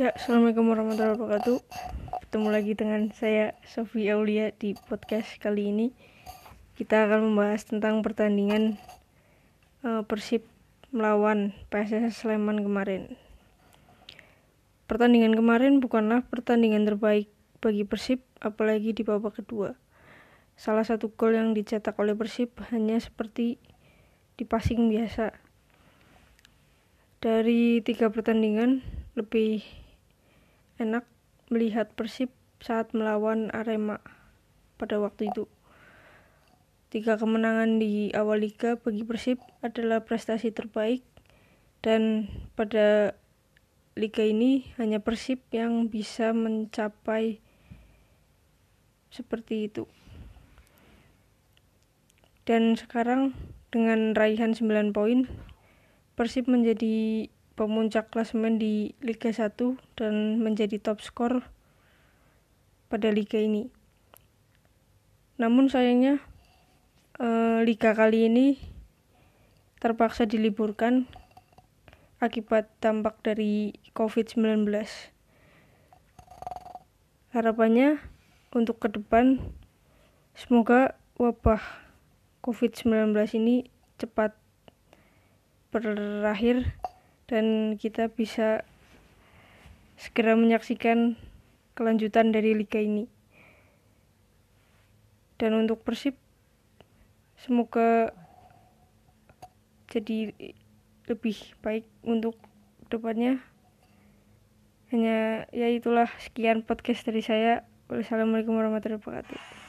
Ya, Assalamualaikum warahmatullahi wabarakatuh. Ketemu lagi dengan saya Sofi Aulia di podcast kali ini. Kita akan membahas tentang pertandingan uh, Persib melawan PSS Sleman kemarin. Pertandingan kemarin bukanlah pertandingan terbaik bagi Persib apalagi di babak kedua. Salah satu gol yang dicetak oleh Persib hanya seperti di passing biasa dari tiga pertandingan lebih enak melihat Persib saat melawan Arema pada waktu itu. Tiga kemenangan di awal liga bagi Persib adalah prestasi terbaik dan pada liga ini hanya Persib yang bisa mencapai seperti itu. Dan sekarang dengan raihan 9 poin Persib menjadi pemuncak klasemen di Liga 1 dan menjadi top skor pada liga ini. Namun sayangnya eh, liga kali ini terpaksa diliburkan akibat dampak dari COVID-19. Harapannya untuk ke depan semoga wabah COVID-19 ini cepat berakhir dan kita bisa segera menyaksikan kelanjutan dari liga ini. Dan untuk Persib semoga jadi lebih baik untuk depannya. Hanya ya itulah sekian podcast dari saya. Wassalamualaikum warahmatullahi wabarakatuh.